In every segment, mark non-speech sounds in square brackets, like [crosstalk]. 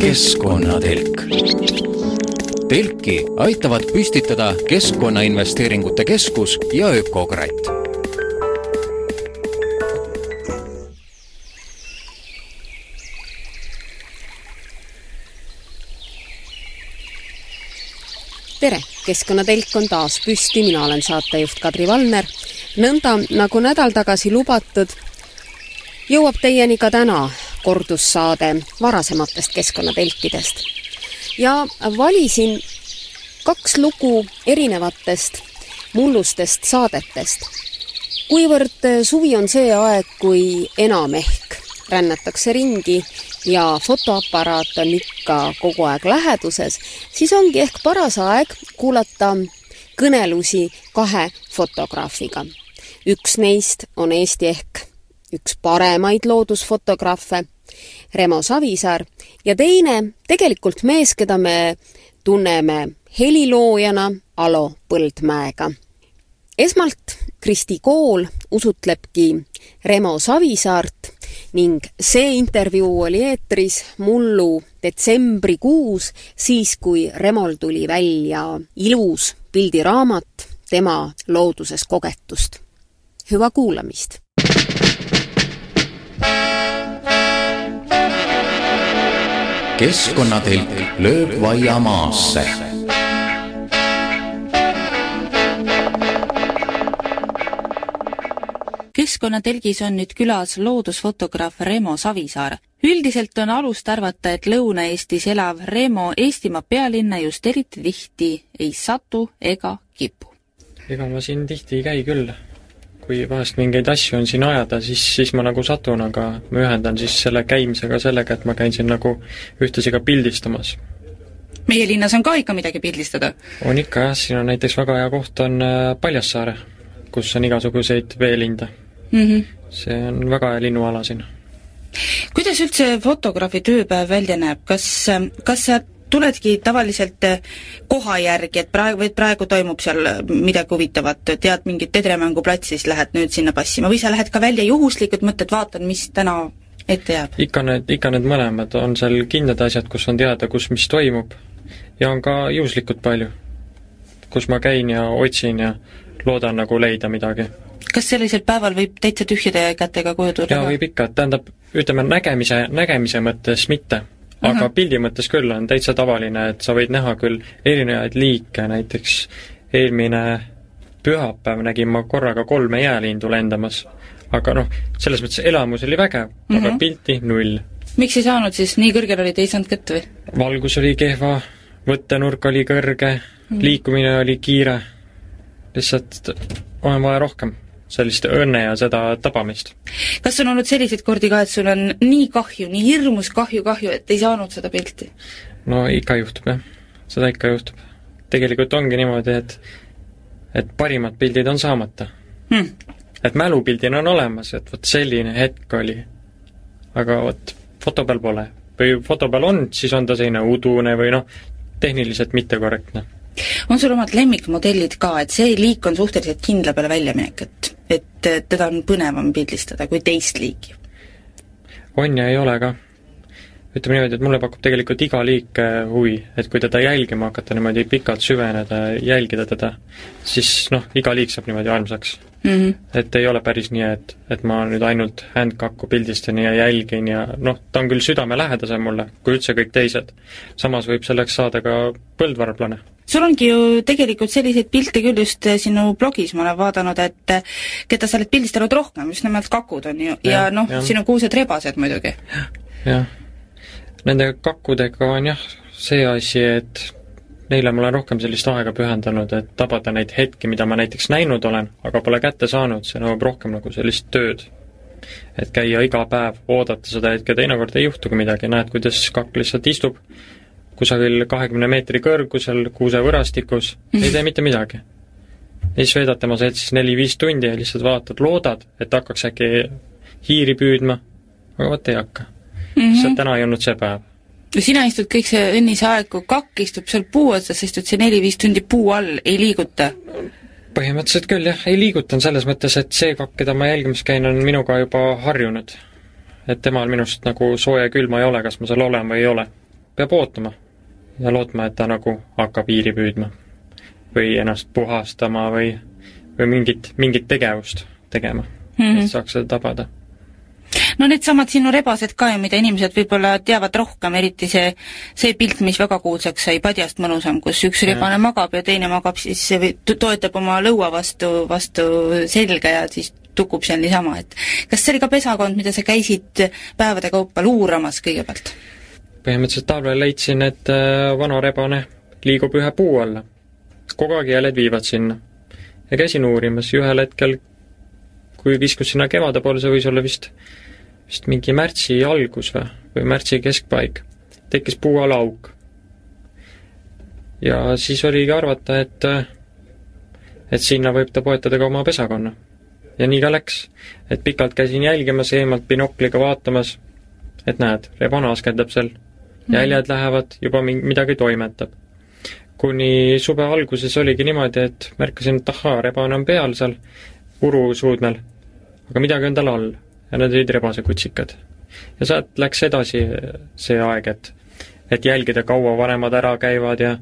keskkonnatelk. telki aitavad püstitada Keskkonnainvesteeringute Keskus ja Ökokratt tere, Keskkonnatelk on taas püsti, mina olen saatejuht Kadri Valner. Nõnda nagu nädal tagasi lubatud, jõuab teieni ka täna kordussaade varasematest keskkonnatelkidest. ja valisin kaks lugu erinevatest mullustest saadetest. kuivõrd suvi on see aeg, kui enam ehk rännatakse ringi ja fotoaparaat on ikka kogu aeg läheduses, siis ongi ehk paras aeg kuulata kõnelusi kahe fotograafiga. Üks neist on Eesti ehk üks paremaid loodusfotograafe, Remo Savisaar, ja teine tegelikult mees, keda me tunneme heliloojana Alo Põldmäega. esmalt Kristi Kool usutlebki Remo Savisaart ning see intervjuu oli eetris mullu detsembrikuus, siis kui Remol tuli välja ilus pildiraamat tema looduses kogetust. Hüva kuulamist! keskkonnatelk lööb vaia maasse keskkonnatelgis on nüüd külas loodusfotograaf Remo Savisaar. üldiselt on alust arvata, et Lõuna-Eestis elav Remo Eestimaa pealinna just eriti tihti ei satu ega kipu. ega ma siin tihti ei käi küll. Kui vahest mingeid asju on siin ajada, siis, siis ma nagu satun, aga ma ühendan siis selle käimisega sellega, et ma käin siin nagu ühtlasi ka pildistamas. meie linnas on ka ikka midagi pildistada? on ikka jah, siin on näiteks väga hea koht on äh, Paljassaare, kus on igasuguseid veelinde mm. -hmm. see on väga hea linnuala siin. kuidas üldse fotograafi tööpäev välja näeb, kas, kas sa tuledki tavaliselt koha järgi, et praegu, et praegu toimub seal midagi huvitavat, tead mingit tedremänguplatsi, siis lähed nüüd sinna passima või sa lähed ka välja juhuslikult, mõtled, vaatan, mis täna ette jääb? ikka need, ikka need mõlemad, on seal kindlad asjad, kus on teada, kus mis toimub, ja on ka juhuslikult palju, kus ma käin ja otsin ja loodan nagu leida midagi. Kas sellisel päeval võib täitsa tühjade kätega koju tulla? jaa, võib ikka, tähendab, ütleme nägemise, nägemise mõttes mitte, aga uh -huh. pildi mõttes küll on täitsa tavaline, et sa võid näha küll erinevaid liike, näiteks eelmine pühapäev nägin ma korraga kolme jäälindu lendamas. aga noh, selles mõttes elamus oli vägev uh, -huh. aga mhm. pilti null. miks ei saanud siis, nii kõrgel olid, ei saanud kätte või? valgus oli kehva, võttenurk oli kõrge uh, -huh. liikumine oli kiire, lihtsalt on vaja rohkem sellist õnne ja seda tabamist. kas on olnud selliseid kordi ka, et sul on nii kahju, nii hirmus kahju, kahju, et ei saanud seda pilti? no ikka juhtub jah, seda ikka juhtub. tegelikult ongi niimoodi, et et parimad pildid on saamata hmm.. et mälupildina on olemas, et vot selline hetk oli. aga vot foto peal pole. või foto peal on, siis on ta selline udune või noh, tehniliselt mittekorrektne on sul omad lemmikmodellid ka, et see liik on suhteliselt kindla peale väljaminek, et, et teda on põnevam pildistada kui teist liiki? on ja ei ole ka. ütleme niimoodi, et mulle pakub tegelikult iga liik äh, huvi, et kui teda jälgima hakata niimoodi pikalt süveneda, jälgida teda, siis noh, iga liik saab niimoodi armsaks mm. -hmm. et ei ole päris nii, et, et ma nüüd ainult handkakku pildistan ja jälgin ja noh, ta on küll südamelähedasem mulle kui üldse kõik teised. samas võib selleks saada ka põldvarblane sul ongi ju tegelikult selliseid pilte küll just eh, sinu blogis, ma olen vaadanud, et eh, keda sa oled pildistanud rohkem, just nimelt kakud on ju, ja, ja noh, siin on kuused-rebased muidugi. jah. Nende kakkudega on jah, see asi, et neile ma olen rohkem sellist aega pühendanud, et tabada neid hetki, mida ma näiteks näinud olen, aga pole kätte saanud, see nõuab rohkem nagu sellist tööd. et käia iga päev, oodata seda hetke, teinekord ei juhtugi midagi, näed, kuidas kakk lihtsalt istub, kusagil kahekümne meetri kõrgusel kuusevõrastikus, ei tee mitte midagi. ja siis veedad tema seltsis neli-viis tundi ja lihtsalt vaatad, loodad, et hakkaks äkki hiiri püüdma, aga vot ei hakka mm. -hmm. lihtsalt täna ei olnud see päev. no sina istud kõik see õnnise aeg, kui kakk istub seal puu otsas, sa istud see neli-viis tundi puu all, ei liiguta? põhimõtteliselt küll jah, ei liigutan selles mõttes, et see kakk, keda ma jälgimas käin, on minuga juba harjunud. et temal minust nagu sooja ja külma ei ole, kas ma seal olen või ei ole. peab ootama ja lootma, et ta nagu hakkab iiri püüdma. või ennast puhastama või, või mingit, mingit tegevust tegema mm, -hmm. et saaks seda tabada no needsamad sinu rebased ka ju, mida inimesed võib-olla teavad rohkem, eriti see, see pilt, mis väga kuulsaks sai, Padjast mõnusam, kus üks rebane magab ja teine magab siis, toetab oma lõua vastu, vastu selga ja siis tukub seal niisama, et kas see oli ka pesakond, mida sa käisid päevade kaupa luuramas kõigepealt? Põhimõtteliselt talvel leidsin, et äh, vana rebane liigub ühe puu alla. kogu aeg jäljed viivad sinna. ja käisin uurimas ja ühel hetkel, kui viskus sinna kevade poole, see võis olla vist vist mingi märtsi algus või, või märtsi keskpaik, tekkis puuala auk. ja siis oligi arvata, et et sinna võib ta poetada ka oma pesakonna. ja nii ka läks. et pikalt käisin jälgimas, eemalt binokliga vaatamas, et näed, rebane askendab seal. Jäljed mm. lähevad, juba midagi toimetab. kuni suve alguses oligi niimoodi, et märkasin, et ahaa, rebane on peal seal urusuudmel, aga midagi on tal all ja need olid rebasekutsikad. ja sealt läks edasi see aeg, et et jälgida, kaua vanemad ära käivad ja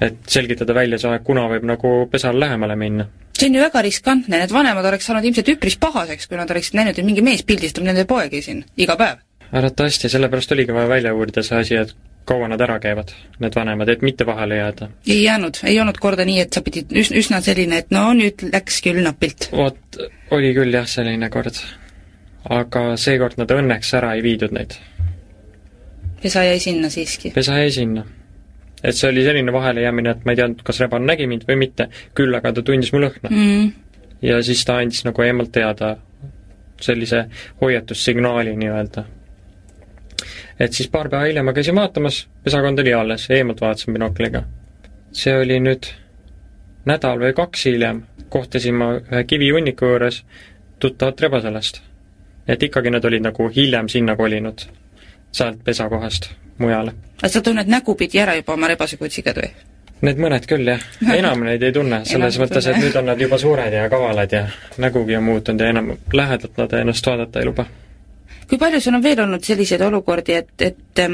et selgitada välja see aeg, kuna võib nagu pesal lähemale minna. see on ju väga riskantne, need vanemad oleks saanud ilmselt üpris pahaseks, kui nad oleksid näinud, et mingi mees pildistab nende poegi siin iga päev. Arvatavasti, sellepärast oligi vaja välja uurida see asi, et kaua nad ära käivad, need vanemad, et mitte vahele jääda. ei jäänud, ei olnud korda nii, et sa pidid üsna, üsna selline, et no nüüd läks küll napilt? vot, oli küll jah, selline kord aga seekord nad õnneks ära ei viidud neid. pesa jäi sinna siiski? pesa jäi sinna. et see oli selline vahelejäämine, et ma ei teadnud, kas rebane nägi mind või mitte, küll aga ta tundis mu lõhna mm.. ja siis ta andis nagu eemalt teada sellise hoiatussignaali nii-öelda. Et siis paar päeva hiljem ma käisin vaatamas, pesakond oli alles, eemalt vaatasin binokliga. see oli nüüd nädal või kaks hiljem, kohtasin ma ühe kivihunniku juures tuttavat rebaselast et ikkagi nad olid nagu hiljem sinna kolinud, sealt pesakohast mujale. aga sa tunned nägupidi ära juba oma rebasekutsikad või? Need mõned küll, jah. [laughs] enam neid ei tunne, selles mõttes, et nüüd on nad juba suured ja kavalad ja nägugi on muutunud ja enam lähedalt nad ennast vaadata ei luba. Kui palju sul on veel olnud selliseid olukordi, et, et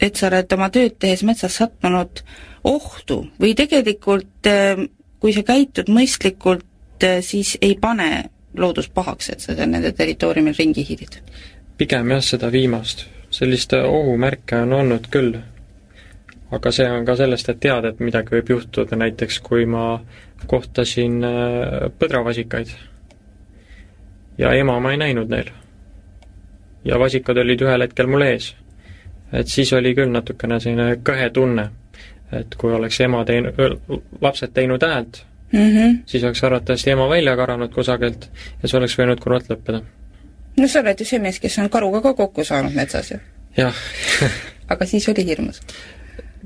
et sa oled oma tööd tehes metsas sattunud ohtu või tegelikult kui sa käitud mõistlikult, siis ei pane loodus pahaks, et sa seal nende territooriumil ringi hiilid? pigem jah, seda viimast. sellist ohumärke on olnud küll. aga see on ka sellest, et tead, et midagi võib juhtuda, näiteks kui ma kohtasin äh, põdravasikaid ja ema ma ei näinud neil. Ja vasikad olid ühel hetkel mul ees. et siis oli küll natukene selline kõhe tunne, et kui oleks ema teinud, lapsed teinud häält, mm, -hmm. siis oleks arvatavasti ema välja karanud kusagilt ja see oleks võinud kurvalt lõppeda. no sa oled ju see mees, kes on karuga ka kokku saanud metsas ju. jah [laughs] aga siis oli hirmus?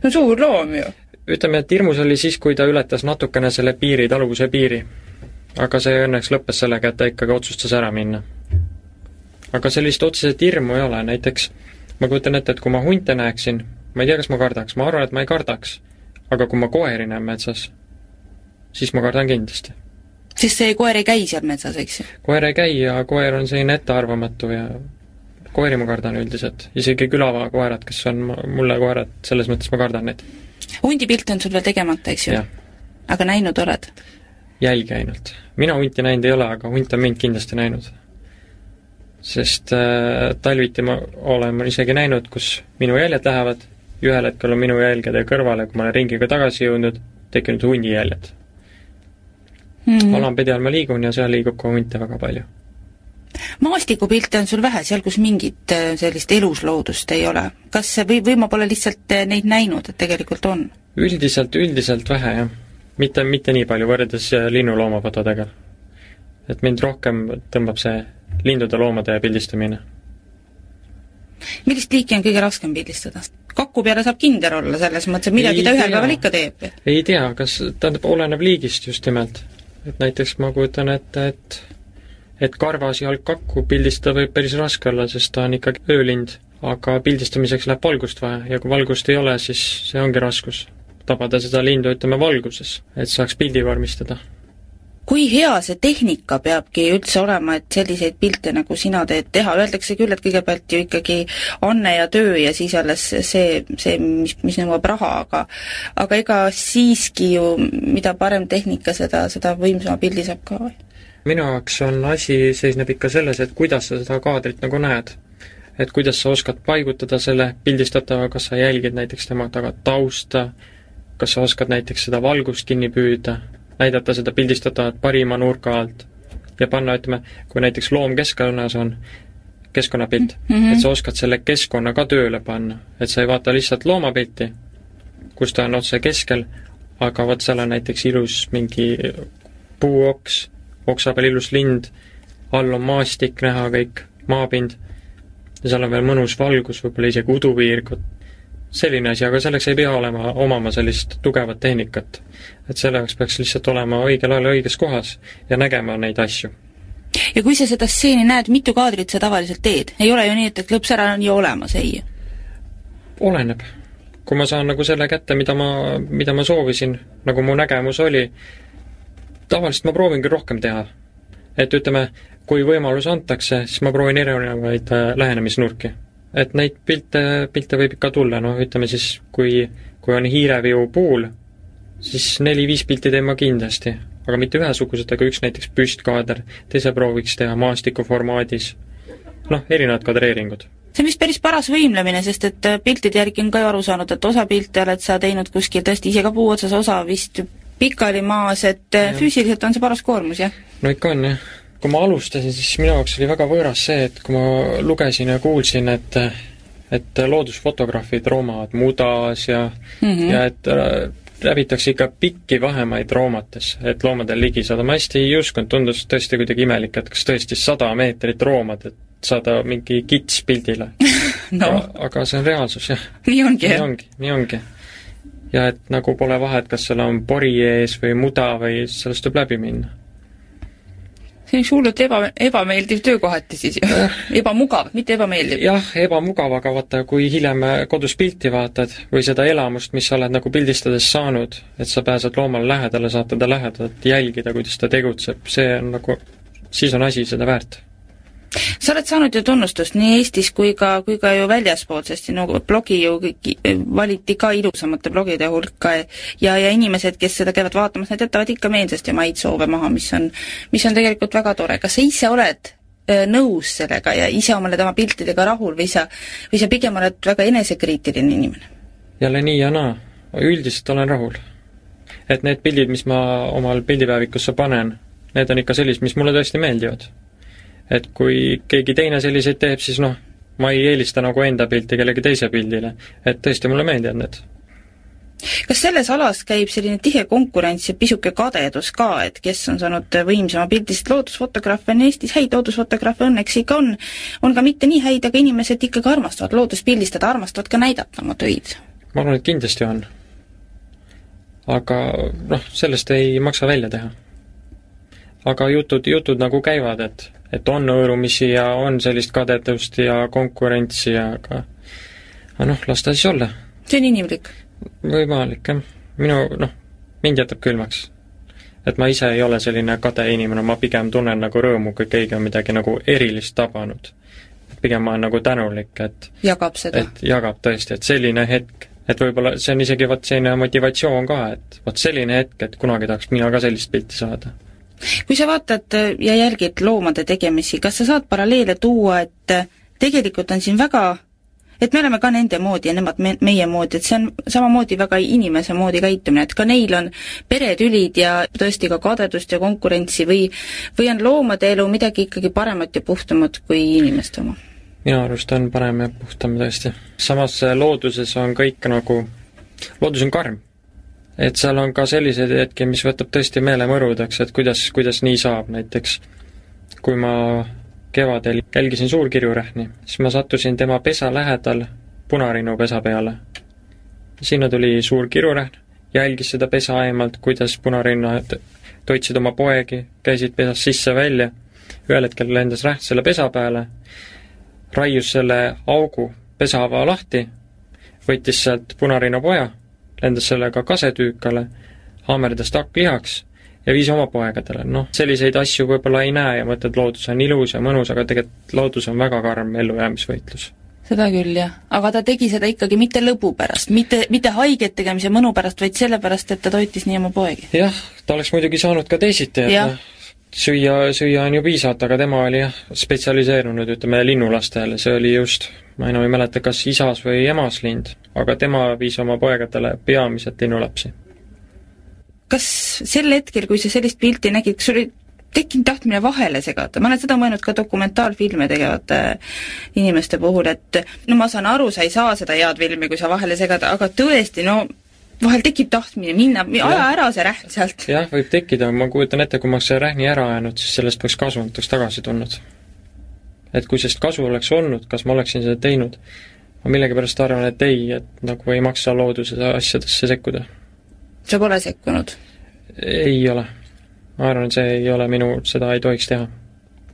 no suur loom ju. ütleme, et hirmus oli siis, kui ta ületas natukene selle piiri, taluvuse piiri. aga see õnneks lõppes sellega, et ta ikkagi otsustas ära minna. Aga sellist otseselt hirmu ei ole, näiteks ma kujutan ette, et kui ma hunte näeksin, ma ei tea, kas ma kardaks, ma arvan, et ma ei kardaks. aga kui ma koeri näen metsas, siis ma kardan kindlasti. sest see koer ei käi seal metsas, eks ju? koer ei käi ja koer on selline ettearvamatu ja koeri ma kardan üldiselt, isegi külavakoerad, kes on mulle koerad, selles mõttes ma kardan neid. hundipilt on sul veel tegemata, eks ju? aga näinud oled? jälgi ainult. mina hunti näinud ei ole, aga hunt on mind kindlasti näinud. Sest äh, talviti ma olen ma isegi näinud, kus minu jäljed lähevad, ühel hetkel on minu jälgede kõrvale, kui ma olen ringiga tagasi jõudnud, tekkinud hundijäljed mm -hmm. alampedi all ma liigun ja seal liigub ka hunte väga palju. maastikupilte on sul vähe, seal kus mingit äh, sellist elusloodust ei ole. kas või, või ma pole lihtsalt äh, neid näinud, et tegelikult on? üldiselt, üldiselt vähe, jah. mitte, mitte nii palju võrreldes äh, linnuloomafotodega. Et mind rohkem tõmbab see lindude-loomade pildistamine. millist liiki on kõige raskem pildistada? kaku peale saab kinder olla, selles mõttes, et midagi ei ta ühel päeval ikka teeb. ei tea, kas, tähendab, oleneb liigist just nimelt et näiteks ma kujutan ette, et et karvas jalgkakku pildistada võib päris raske olla, sest ta on ikkagi öölind, aga pildistamiseks läheb valgust vaja ja kui valgust ei ole, siis see ongi raskus. tabada seda lindu, ütleme, valguses, et saaks pildi vormistada. Kui hea see tehnika peabki üldse olema, et selliseid pilte, nagu sina teed, teha, öeldakse küll, et kõigepealt ju ikkagi anne ja töö ja siis alles see, see, mis, mis nõuab raha, aga aga ega siiski ju mida parem tehnika, seda, seda võimsama pildi saab ka või? minu jaoks on asi, seisneb ikka selles, et kuidas sa seda kaadrit nagu näed. et kuidas sa oskad paigutada selle pildistatava, kas sa jälgid näiteks tema taga tausta, kas sa oskad näiteks seda valgust kinni püüda, näidata seda pildistatavat parima nurga alt ja panna, ütleme, kui näiteks loom keskkonnas on, keskkonnapilt mm, -hmm. et sa oskad selle keskkonna ka tööle panna, et sa ei vaata lihtsalt loomapilti, kus ta on otse keskel, aga vot seal on näiteks ilus mingi puuoks, oksa peal ilus lind, all on maastik näha kõik, maapind, ja seal on veel mõnus valgus, võib-olla isegi udupiir, selline asi, aga selleks ei pea olema, omama sellist tugevat tehnikat. et selle jaoks peaks lihtsalt olema õigel ajal õiges kohas ja nägema neid asju. ja kui sa seda stseeni näed, mitu kaadrit sa tavaliselt teed? ei ole ju nii, et, et lõps ära on ju olemas, ei? oleneb. kui ma saan nagu selle kätte, mida ma, mida ma soovisin, nagu mu nägemus oli, tavaliselt ma proovin küll rohkem teha. et ütleme, kui võimalus antakse, siis ma proovin erinevaid äh, lähenemisnurki et neid pilte, pilte võib ikka tulla, noh ütleme siis, kui, kui on hiireviu puul, siis neli-viis pilti teen ma kindlasti, aga mitte ühesugused, aga üks näiteks püstkaader, teise prooviks teha maastiku formaadis, noh, erinevad kadreeringud see on vist päris paras võimlemine, sest et äh, piltide järgi on ka ju aru saanud, et osa pilte oled sa teinud kuskil tõesti ise ka puu otsas, osa vist pikali maas, et äh, ja. füüsiliselt on see paras koormus, jah? no ikka on, jah kui ma alustasin, siis minu jaoks oli väga võõras see, et kui ma lugesin ja kuulsin, et et loodusfotograafid roomavad mudas ja mm, -hmm. ja et läbitakse ikka pikki vahemaid roomates, et loomadel ligi saada, ma hästi ei uskunud, tundus tõesti kuidagi imelik, et kas tõesti sada meetrit roomad, et saada mingi kits pildile [laughs] no.. aga see on reaalsus, jah. nii ongi, jah? nii ongi, nii ongi. ja et nagu pole vahet, kas seal on pori ees või muda või sellest tuleb läbi minna see on hullult eba, ebameeldiv töö kohati siis. Ju [laughs] ebamugav, mitte ebameeldiv. jah, ebamugav, aga vaata, kui hiljem kodus pilti vaatad või seda elamust, mis sa oled nagu pildistades saanud, et sa pääsed loomale lähedale, saad teda lähedalt jälgida, kuidas ta tegutseb, see on nagu, siis on asi seda väärt sa oled saanud ju tunnustust nii Eestis kui ka, kui ka ju väljaspool, sest sinu blogi ju valiti ka ilusamate blogide hulka ja, ja inimesed, kes seda käivad vaatamas, need jätavad ikka meelsasti oma häid soove maha, mis on, mis on tegelikult väga tore. kas sa ise oled äh, nõus sellega ja ise oled oma piltidega rahul või sa, või sa pigem oled väga enesekriitiline inimene? jälle nii ja naa. üldiselt olen rahul. et need pildid, mis ma omal pildipäevikusse panen, need on ikka sellised, mis mulle tõesti meeldivad et kui keegi teine selliseid teeb, siis noh, ma ei eelista nagu enda pilti kellegi teise pildile. et tõesti, mulle meeldivad need. kas selles alas käib selline tihe konkurents ja pisuke kadedus ka, et kes on saanud võimsama pildi, sest loodusfotograafe on Eestis häid, loodusfotograafe õnneks ikka on, on ka mitte nii häid, aga inimesed ikkagi armastavad loodust pildistada, armastavad ka näidata oma töid. ma arvan, et kindlasti on. aga noh, sellest ei maksa välja teha. aga jutud, jutud nagu käivad, et et on hõõrumisi ja on sellist kadedust ja konkurentsi, aga aga noh, las ta siis olla. see on inimlik? võimalik, jah. minu, noh, mind jätab külmaks. et ma ise ei ole selline kade inimene, ma pigem tunnen nagu rõõmu, kui keegi on midagi nagu erilist tabanud. pigem ma olen nagu tänulik, et jagab seda? et jagab tõesti, et selline hetk, et võib-olla see on isegi vot selline motivatsioon ka, et vot selline hetk, et kunagi tahaks mina ka sellist pilti saada kui sa vaatad äh, ja jälgid loomade tegemisi, kas sa saad paralleele tuua, et äh, tegelikult on siin väga et me oleme ka nende moodi ja nemad me, meie moodi, et see on samamoodi väga inimese moodi käitumine, et ka neil on peretülid ja tõesti ka kadedust ja konkurentsi või või on loomade elu midagi ikkagi paremat ja puhtamat kui inimeste oma? minu arust on parem ja puhtam tõesti. samas looduses on kõik nagu, loodus on karm et seal on ka selliseid hetki, mis võtab tõesti meele mõrudeks, et kuidas, kuidas nii saab, näiteks kui ma kevadel jälgisin suurkirjurähni, siis ma sattusin tema pesa lähedal punarinnu pesa peale. sinna tuli suur kirurähn, jälgis seda pesa eemalt, kuidas punarinnad toitsid oma poegi, käisid pesast sisse-välja, ühel hetkel lendas rähn selle pesa peale, raius selle augu pesava lahti, võttis sealt punarinnapoja lendas sellega kasetüükale, haamerdas takk lihaks ja viis oma poegadele, noh, selliseid asju võib-olla ei näe ja mõtled, loodus on ilus ja mõnus, aga tegelikult loodus on väga karm ellujäämisvõitlus seda küll, jah. aga ta tegi seda ikkagi mitte lõbu pärast, mitte, mitte haiget tegemise mõnu pärast, vaid sellepärast, et ta toitis nii oma poegi. jah, ta oleks muidugi saanud ka teisiti, et noh, süüa, süüa on ju piisavalt, aga tema oli jah, spetsialiseerunud, ütleme, linnulastele, see oli just, ma enam ei mäleta, kas isas või emas lind, aga tema viis oma poegadele peamiselt linnulapsi. kas sel hetkel, kui sa sellist pilti nägid, kas sul oli tekkinud tahtmine vahele segada, ma olen seda mõelnud ka dokumentaalfilme tegevate inimeste puhul, et no ma saan aru, sa ei saa seda head filmi, kui sa vahele segad, aga tõesti, no vahel tekib tahtmine minna, aja ära see rähn sealt. jah, võib tekkida, ma kujutan ette, kui ma oleks selle rähni ära ajanud, siis sellest poleks kasu, oleks tagasi tulnud. Et kui sellest kasu oleks olnud, kas ma oleksin seda teinud? ma millegipärast arvan, et ei, et nagu ei maksa looduse asjadesse sekkuda. sa pole sekkunud? ei ole ma arvan, et see ei ole minu, seda ei tohiks teha.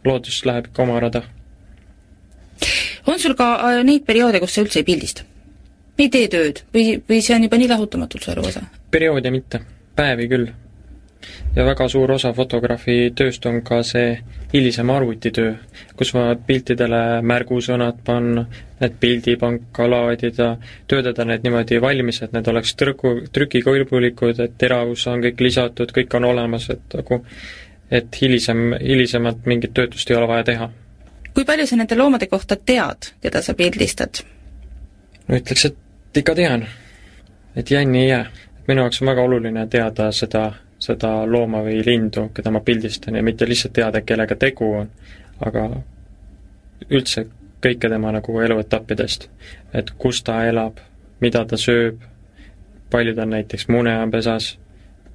loodus läheb ikka oma rada. on sul ka äh, neid perioode, kus sa üldse ei pildista? ei tee tööd või, või see on juba nii lahutamatult su elu osa? perioode mitte, päevi küll. Ja väga suur osa fotograafi tööst on ka see hilisem arvutitöö, kus ma piltidele märgusõnad panna, need pildipanka laadida, töötada need niimoodi valmis, et need oleks trüku, trükikõlbulikud, et teravus on kõik lisatud, kõik on olemas, et nagu et hilisem, hilisemalt mingit töötust ei ole vaja teha. kui palju sa nende loomade kohta tead, keda sa pildistad? no ütleks, et ikka tean. et jänni ei jää. minu jaoks on väga oluline teada seda seda looma või lindu, keda ma pildistan ja mitte lihtsalt teada, kellega tegu on, aga üldse kõike tema nagu eluetappidest. et kus ta elab, mida ta sööb, palju tal näiteks mune on pesas,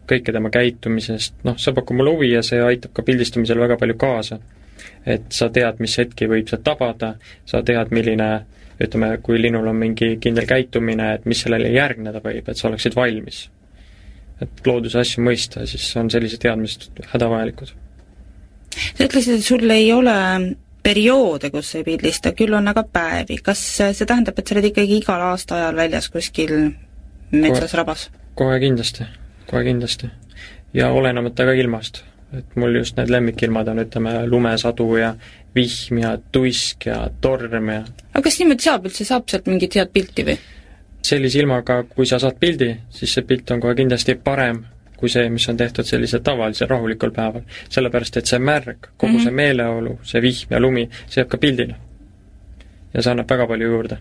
kõike tema käitumisest, noh, see pakub mulle huvi ja see aitab ka pildistamisel väga palju kaasa. et sa tead, mis hetki võib sealt tabada, sa tead, milline ütleme, kui linnul on mingi kindel käitumine, et mis sellele järgneda võib, et sa oleksid valmis et looduse asju mõista, siis on sellised teadmised hädavajalikud. sa ütlesid, et sul ei ole perioode, kus ei pildista, küll on aga päevi, kas see tähendab, et sa oled ikkagi igal aastaajal väljas kuskil metsas, rabas? kohe kindlasti, kohe kindlasti. ja olenemata ka ilmast. et mul just need lemmikilmad on, ütleme, lumesadu ja vihm ja tuisk ja torm ja aga kas niimoodi saab üldse, saab sealt mingit head pilti või? Sellise ilmaga, kui sa saad pildi, siis see pilt on kohe kindlasti parem kui see, mis on tehtud sellisel tavalisel rahulikul päeval. sellepärast, et see märg, kogu mm -hmm. see meeleolu, see vihm ja lumi, see jääb ka pildile. ja see annab väga palju juurde.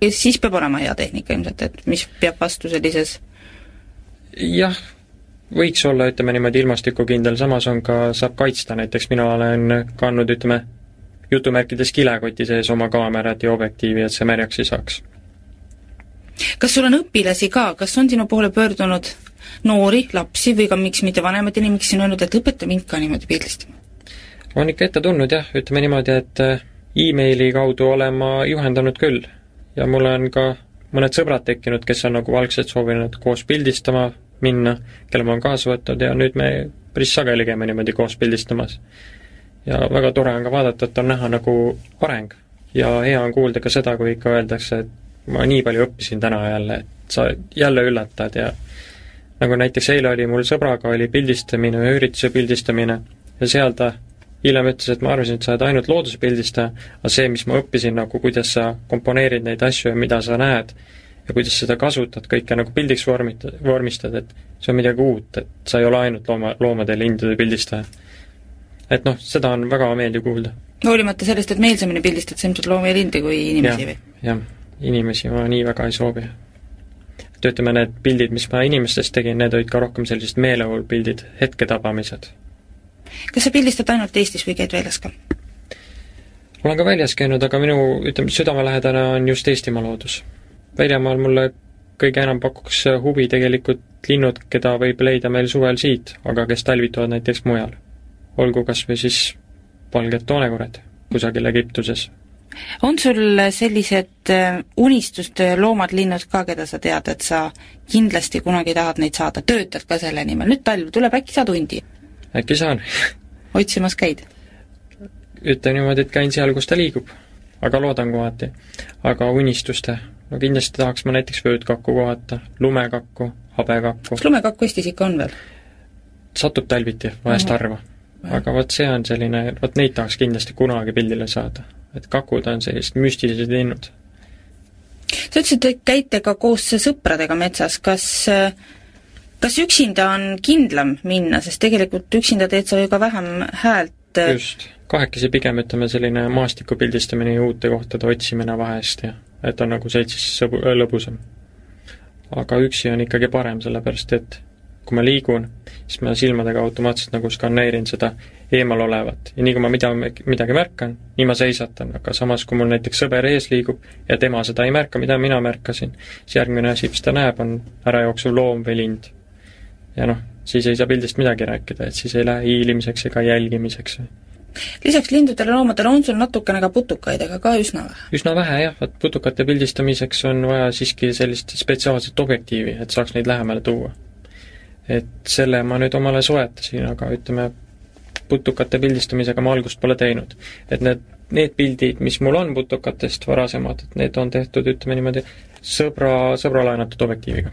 ja siis peab olema hea tehnika ilmselt, et mis peab vastu sellises jah, võiks olla, ütleme niimoodi, ilmastikukindel, samas on ka, saab kaitsta, näiteks mina olen kandnud, ütleme, jutumärkides kilekoti sees oma kaamerat ja objektiivi, et see märjaks ei saaks kas sul on õpilasi ka, kas on sinu poole pöördunud noori, lapsi või ka miks mitte vanemad inimesed, kes on öelnud, et õpeta mind ka niimoodi pildistama? on ikka ette tulnud jah, ütleme niimoodi, et äh, emaili kaudu olen ma juhendanud küll. ja mul on ka mõned sõbrad tekkinud, kes on nagu algselt soovinud koos pildistama minna, kelle ma olen kaasa võtnud ja nüüd me päris sageli käime niimoodi koos pildistamas. ja väga tore on ka vaadata, et on näha nagu areng. ja hea on kuulda ka seda, kui ikka öeldakse, et ma nii palju õppisin täna jälle, et sa jälle üllatad ja nagu näiteks eile oli mul sõbraga, oli pildistamine, ühe ürituse pildistamine ja seal ta hiljem ütles, et ma arvasin, et sa oled ainult looduse pildistaja, aga see, mis ma õppisin nagu, kuidas sa komponeerid neid asju ja mida sa näed ja kuidas seda kasutad, kõike nagu pildiks vormid, vormistad, et see on midagi uut, et sa ei ole ainult looma, loomade ja lindude pildistaja. et noh, seda on väga meeldiv kuulda. hoolimata sellest, et meelsamini pildistad sa ilmselt loomi ja linde kui inimesi või? jah inimesi ma nii väga ei soovi. et ütleme, need pildid, mis ma inimestest tegin, need olid ka rohkem sellised meeleolupildid, hetketabamised. kas sa pildistad ainult Eestis või käid väljas ka? olen ka väljas käinud, aga minu, ütleme, südamelähedane on just Eestimaa loodus. väljamaal mulle kõige enam pakuks huvi tegelikult linnud, keda võib leida meil suvel siit, aga kes talvituvad näiteks mujal. olgu kas või siis valged toonekured kusagil Egiptuses on sul sellised äh, unistuste loomad, linnud ka, keda sa tead, et sa kindlasti kunagi tahad neid saada, töötad ka selle nimel, nüüd talv tuleb, äkki saad hundi? äkki saan otsimas käid? ütlen niimoodi, et käin seal, kus ta liigub. aga loodan kohati. aga unistuste, no kindlasti tahaks ma näiteks vöötkakku kohata, lumekakku, habekakku. kas lumekakku Eestis ikka on veel? satub talviti vahest harva. aga vot see on selline, vot neid tahaks kindlasti kunagi pildile saada. Et kakud on sellised müstilised linnud. sa ütlesid, et käite ka koos sõpradega metsas, kas kas üksinda on kindlam minna, sest tegelikult üksinda teed sa ju ka vähem häält just, kahekesi pigem ütleme selline maastiku pildistamine ja uute kohtade otsimine vahest ja et on nagu seltsis sõbu-, lõbusam. aga üksi on ikkagi parem, sellepärast et kui ma liigun, siis ma silmadega automaatselt nagu skaneerin seda eemal olevat ja nii kui ma mida, midagi märkan, nii ma seisatan, aga samas, kui mul näiteks sõber ees liigub ja tema seda ei märka, mida mina märkasin, siis järgmine asi, mis ta näeb, on ärajooksev loom või lind. ja noh, siis ei saa pildist midagi rääkida, et siis ei lähe hiilimiseks ega jälgimiseks. lisaks lindudele, loomadele on sul natukene ka putukaid, aga ka üsna vähe? üsna vähe jah, vot putukate pildistamiseks on vaja siiski sellist spetsiaalset objektiivi, et saaks neid lähemale tuua. Et selle ma nüüd omale soetasin, aga ütleme, putukate pildistamisega ma algust pole teinud. et need, need pildid, mis mul on putukatest varasemad, et need on tehtud, ütleme niimoodi, sõbra, sõbra laenatud objektiiviga.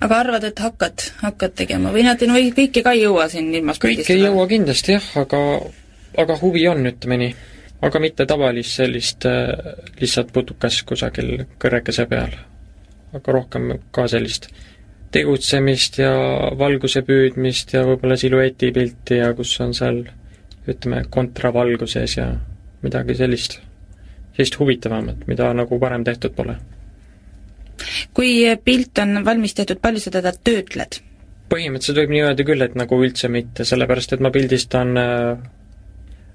aga arvad, et hakkad, hakkad tegema või nad, no kõike ka ei jõua siin ilmas kõik ei jõua kindlasti jah, aga aga huvi on, ütleme nii. aga mitte tavalist sellist äh, lihtsalt putukas kusagil kõrrekese peal. aga rohkem ka sellist tegutsemist ja valguse püüdmist ja võib-olla silueti pilti ja kus on seal ütleme, kontravalguses ja midagi sellist, sellist huvitavamat, mida nagu varem tehtud pole. kui pilt on valmis tehtud, palju sa teda töötled? põhimõtteliselt võib nii öelda küll, et nagu üldse mitte, sellepärast et ma pildistan äh,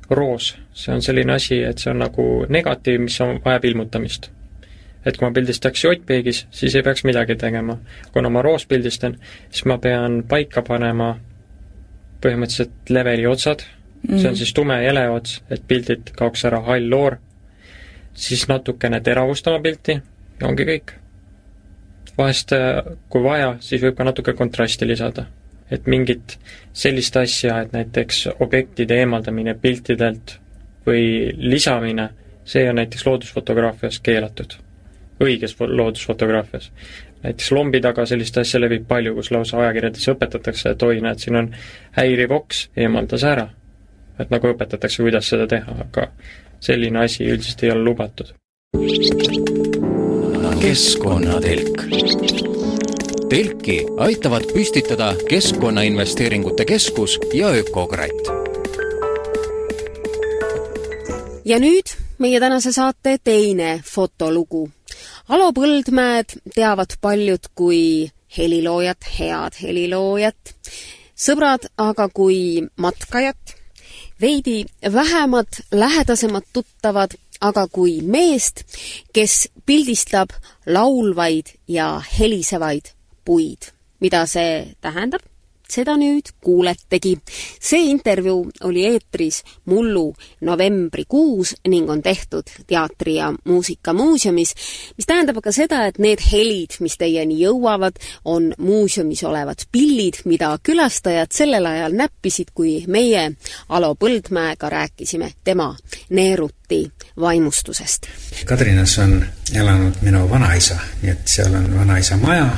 roos, see on selline asi, et see on nagu negatiiv, mis on, vajab ilmutamist. Et kui ma pildistaks jottpeegis, siis ei peaks midagi tegema. kuna ma roos pildistan, siis ma pean paika panema põhimõtteliselt leveli otsad mm, see on siis tume jele ots, et pildilt kaoks ära hall loor, siis natukene teravustama pilti ja ongi kõik. vahest, kui vaja, siis võib ka natuke kontrasti lisada et mingit sellist asja, et näiteks objektide eemaldamine piltidelt või lisamine, see on näiteks loodusfotograafias keelatud. Õiges loodusfotograafias. näiteks lombi taga sellist asja levib palju, kus lausa ajakirjades õpetatakse, et oi, näed, siin on häiriv oks, eemalda see ära. et nagu õpetatakse, kuidas seda teha, aga selline asi üldiselt ei ole lubatud. keskkonnatelk telki aitavad püstitada Keskkonnainvesteeringute Keskus ja Ökokratt. ja nüüd meie tänase saate teine fotolugu. Alo Põldmäed teavad paljud kui heliloojat, head heliloojat, sõbrad aga kui matkajat, veidi vähemad, lähedasemad tuttavad aga kui meest, kes pildistab laulvaid ja helisevaid puid. mida see tähendab? Seda nüüd kuuletegi. see intervjuu oli eetris mullu novembrikuus ning on tehtud Teatri- ja Muusikamuuseumis, mis tähendab aga seda, et need helid, mis teieni jõuavad, on muuseumis olevad pillid, mida külastajad sellel ajal näppisid, kui meie Alo Põldmäega rääkisime tema neeruti vaimustusest. Kadrinas on elanud minu vanaisa, nii et seal on vanaisa maja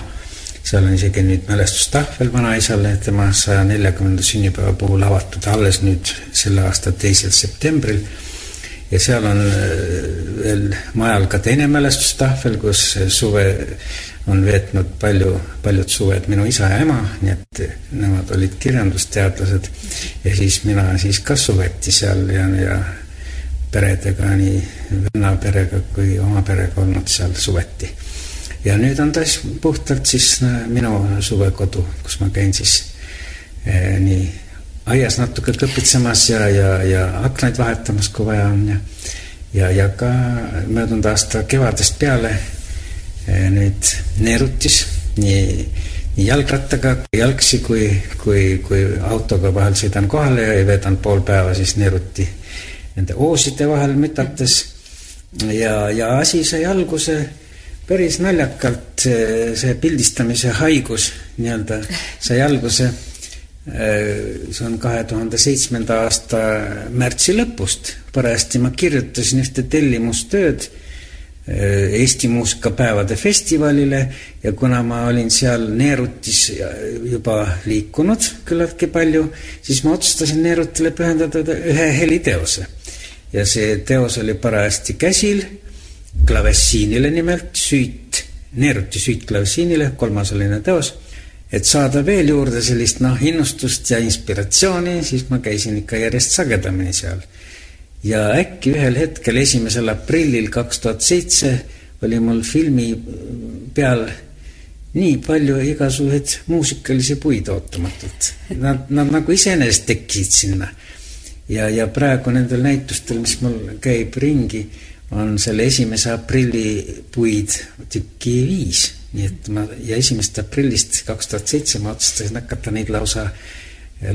seal on isegi nüüd mälestustahvel vanaisale tema saja neljakümnenda sünnipäeva puhul avatud alles nüüd selle aasta teisel septembril. ja seal on veel majal ka teine mälestustahvel, kus suve on veetnud palju, paljud suved minu isa ja ema, nii et nemad olid kirjandusteadlased. ja siis mina siis ka suveti seal ja, ja peredega, nii venna perega kui oma perega olnud seal suveti ja nüüd on ta siis puhtalt siis minu suvekodu, kus ma käin siis eh, nii aias natuke kõpitsemas ja, ja, ja aknaid vahetamas, kui vaja on ja ja, ja ka möödunud aasta kevadest peale eh, nüüd neerutis nii, nii jalgrattaga, jalgsi kui, kui, kui autoga vahel sõidan kohale ja veedan pool päeva siis neeruti nende ooside vahel mütates ja, ja asi sai alguse päris naljakalt see pildistamise haigus nii-öelda sai alguse. see on kahe tuhande seitsmenda aasta märtsi lõpust. parajasti ma kirjutasin ühte tellimustööd Eesti muusikapäevade festivalile ja kuna ma olin seal Neerutis juba liikunud küllaltki palju, siis ma otsustasin Neerutile pühendada ühe heliteose. ja see teos oli parajasti käsil, klavessiinile nimelt, süüt, Neeruti süüt klavessiinile, kolmasosaline teos et saada veel juurde sellist noh, innustust ja inspiratsiooni, siis ma käisin ikka järjest sagedamini seal ja äkki ühel hetkel, esimesel aprillil kaks tuhat seitse oli mul filmi peal nii palju igasuguseid muusikalisi puid ootamatult. Nad, nad nagu iseenesest tekkisid sinna. ja, ja praegu nendel näitustel, mis mul käib ringi, on selle esimese aprilli puid tükki viis. nii et ma ja esimesest aprillist kaks tuhat seitse ma otsustasin hakata neid lausa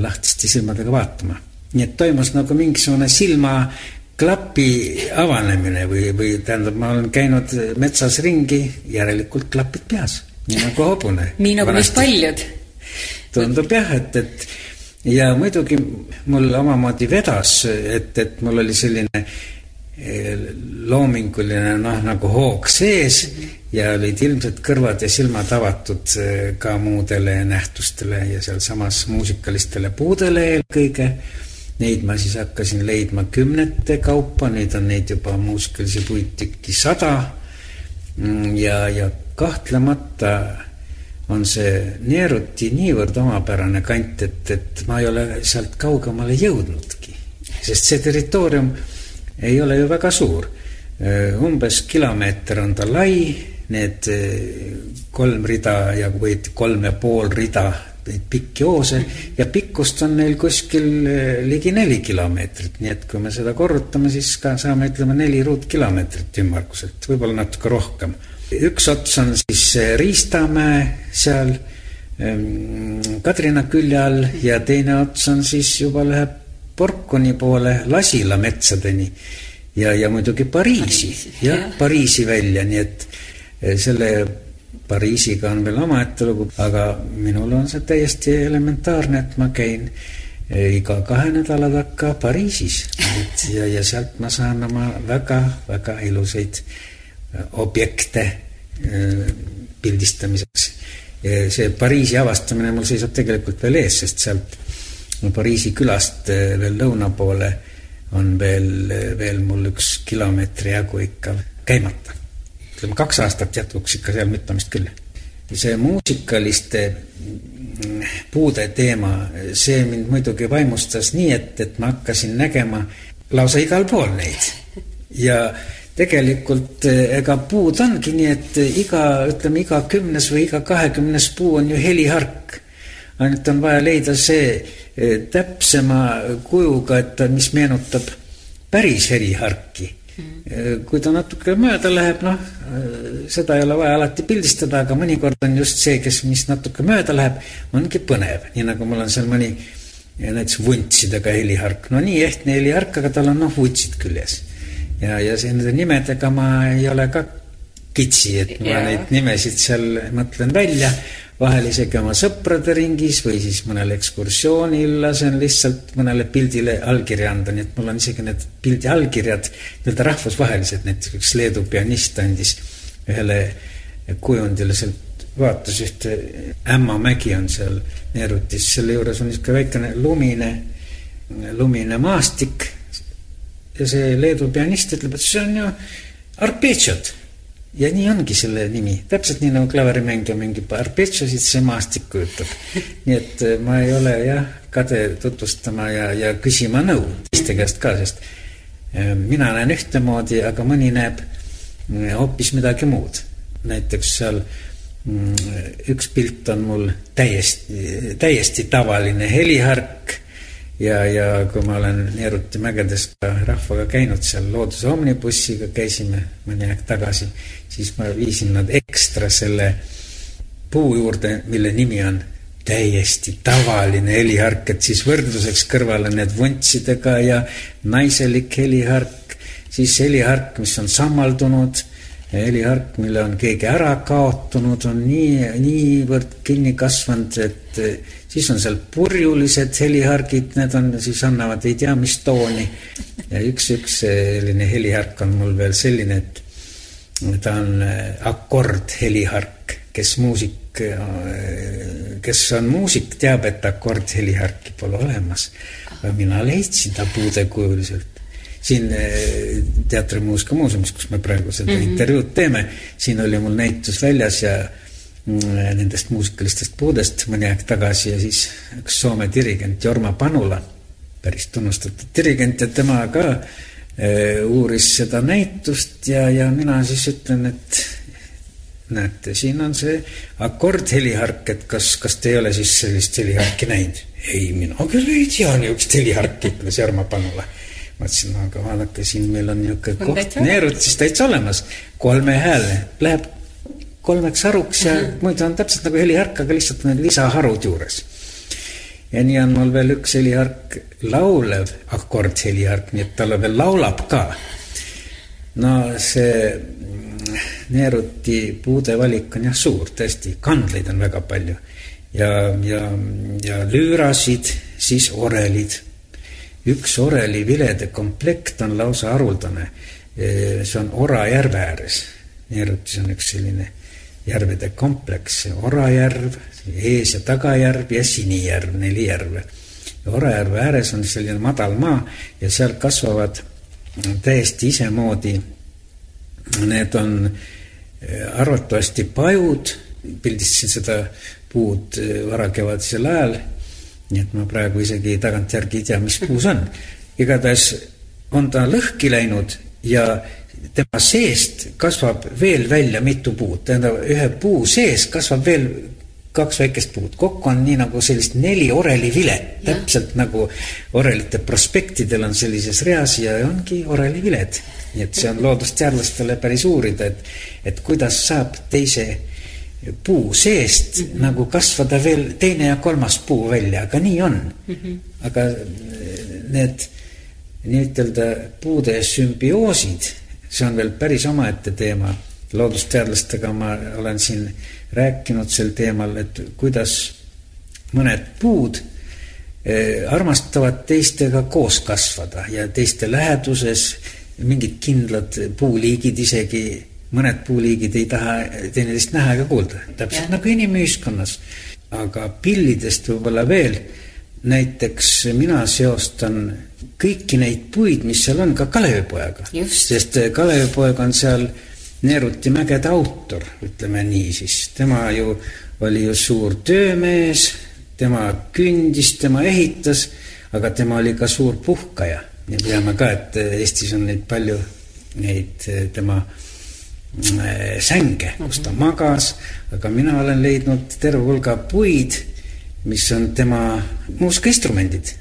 lahtiste silmadega vaatama nii et toimus nagu mingisugune silmaklapi avanemine või, või tähendab, ma olen käinud metsas ringi, järelikult klapid peas, nii nagu hobune. nii nagu vist paljud. tundub jah, et, et ja muidugi mul omamoodi vedas, et, et mul oli selline eh, loominguline noh, nagu hoog sees ja olid ilmselt kõrvad ja silmad avatud eh, ka muudele nähtustele ja sealsamas muusikalistele puudele eelkõige Neid ma siis hakkasin leidma kümnete kaupa, nüüd on neid juba muusikalisi puid tükki sada. Mm, ja, ja kahtlemata on see Neeruti niivõrd omapärane kant, et, et ma ei ole sealt kaugemale jõudnudki. sest see territoorium ei ole ju väga suur. umbes kilomeeter on ta lai, need kolm rida ja või kolm ja pool rida neid pikki hoose ja pikkust on neil kuskil eh, ligi neli kilomeetrit, nii et kui me seda korrutame, siis ka saame, ütleme, neli ruutkilomeetrit ümmarguselt, võib-olla natuke rohkem. üks ots on siis Riistamäe seal ehm, Kadrina külje all ja teine ots on siis juba läheb Porkuni poole Lasila metsadeni ja, ja muidugi Pariisi, jah, Pariisi välja, nii et eh, selle Pariisiga on veel omaette lugu, aga minul on see täiesti elementaarne, et ma käin eh, iga kahe nädala takka Pariisis. et ja, ja sealt ma saan oma väga-väga ilusaid eh, objekte pildistamiseks. see Pariisi avastamine mul seisab tegelikult veel ees, sest sealt Pariisi külast veel lõuna poole on veel, veel mul üks kilomeetri jagu ikka käimata ütleme, kaks aastat jätkuks ikka seal müttamist küll. see muusikaliste puude teema, see mind muidugi vaimustas nii, et, et ma hakkasin nägema lausa igal pool neid. ja tegelikult ega puud ongi nii, et iga, ütleme, iga kümnes või iga kahekümnes puu on ju helihark. Ainult on vaja leida see eh, täpsema kujuga, et mis meenutab päris heliharki Äh, kui ta natuke mööda läheb, noh, äh, seda ei ole vaja alati pildistada, aga mõnikord on just see, kes, mis natuke mööda läheb, ongi põnev, nii nagu mul on seal mõni näiteks vuntsidega helihark, no nii ehtne helihark, aga tal on noh, vuntsid küljes. ja, ja nende nimedega ma ei ole ka kitsi, et ma ja. neid nimesid seal mõtlen välja vahel isegi oma sõprade ringis või siis mõnel ekskursioonil lasen lihtsalt mõnele pildile allkirja anda, nii et mul on isegi need pildi allkirjad nii-öelda rahvusvahelised, näiteks üks Leedu pianist andis ühele kujundile sealt vaatas ühte, Ämmamägi on seal Neerutis, selle juures on niisugune väikene lumine, lumine maastik. Ja see Leedu pianist ütleb, et see on ju arpeggiod ja nii ongi selle nimi, täpselt nii nagu klaverimängija mängib arpeggiasid, see maastik kujutab. nii et äh, ma ei ole jah, kade tutvustama ja, ja küsima nõu teiste käest ka, sest äh, mina näen ühtemoodi, aga mõni näeb äh, hoopis midagi muud. näiteks seal mm, üks pilt on mul täiesti, täiesti tavaline helihark ja, ja kui ma olen Neeruti mägedes ka rahvaga käinud seal looduse omnibussiga, käisime mõni aeg tagasi, siis ma viisin nad ekstra selle puu juurde, mille nimi on täiesti tavaline helihark, et siis võrdluseks kõrvale need vuntsidega ja naiselik helihark, siis helihark, mis on sammaldunud helihark, mille on keegi ära kaotanud, on nii, niivõrd kinni kasvanud, et siis on seal purjulised helihargid, need on, siis annavad ei tea mis tooni. ja üks, üks selline helihark on mul veel selline, et ta on akordhelihark, kes muusik, kes on muusik, teab, et akordheliharki pole olemas. aga mina leidsin ta puudekujuliselt siin Teatrimuusika muuseumis, kus me praegu seda mm -hmm. intervjuud teeme, siin oli mul näitus väljas ja nendest muusikalistest puudest mõni aeg tagasi ja siis üks Soome dirigent Jorma Panula, päris tunnustatud dirigent ja tema ka e, uuris seda näitust ja, ja mina siis ütlen, et näete, siin on see akordhelihark, et kas, kas te ei ole siis sellist heliharki näinud? ei, mina küll ei tea niisugust heliharki, ütles Jarmo Panula. Ma ütlesin, aga vaadake, siin meil on niisugune koht, neerud siis täitsa olemas, kolme hääle, läheb kolmeks haruks ja mm -hmm. muidu on täpselt nagu helihark, aga lihtsalt need lisaharud juures. ja nii on mul veel üks helihark, laulev akordhelihark, nii et talle veel laulab ka. no see neeruti puude valik on jah suur, tõesti, kandleid on väga palju ja, ja, ja lüürasid, siis orelid üks orelivilede komplekt on lausa haruldane. see on Ora järve ääres. Neerutis on üks selline järvede kompleks, Orajärv, ees- ja tagajärv ja Sinijärv, neli järve. Orajärve ääres on selline madal maa ja seal kasvavad täiesti isemoodi, need on eh, arvatavasti pajud, pildistasin seda puud eh, varakevadisel ajal nii et ma praegu isegi tagantjärgi ei tea, mis puu see on. igatahes on ta lõhki läinud ja tema seest kasvab veel välja mitu puud, tähendab ühe puu sees kasvab veel kaks väikest puud, kokku on nii nagu sellist neli orelivilet, täpselt nagu orelite prospektidel on sellises reas ja ongi oreliviled. nii et see on loodusteadlastele päris uurida, et, et kuidas saab teise puu seest mm -hmm. nagu kasvada veel teine ja kolmas puu välja, aga nii on mm. -hmm. aga need nii-ütelda puude sümbioosid, see on veel päris omaette teema. loodusteadlastega ma olen siin rääkinud sel teemal, et kuidas mõned puud eh, armastavad teistega koos kasvada ja teiste läheduses mingid kindlad puuliigid isegi mõned puuliigid ei taha teineteist näha ega kuulda, täpselt ja. nagu inimühiskonnas. aga pillidest võib-olla veel, näiteks mina seostan kõiki neid puid, mis seal on, ka Kalevipojaga. sest Kalevipoeg on seal Neeruti mägede autor, ütleme niisiis. tema ju oli ju suur töömees, tema kündis, tema ehitas, aga tema oli ka suur puhkaja. ja teame ka, et Eestis on neid palju, neid tema äh, Äh, sänge, kus ta magas, aga mina olen leidnud terve hulga puid, mis on tema muusikainstrumendid.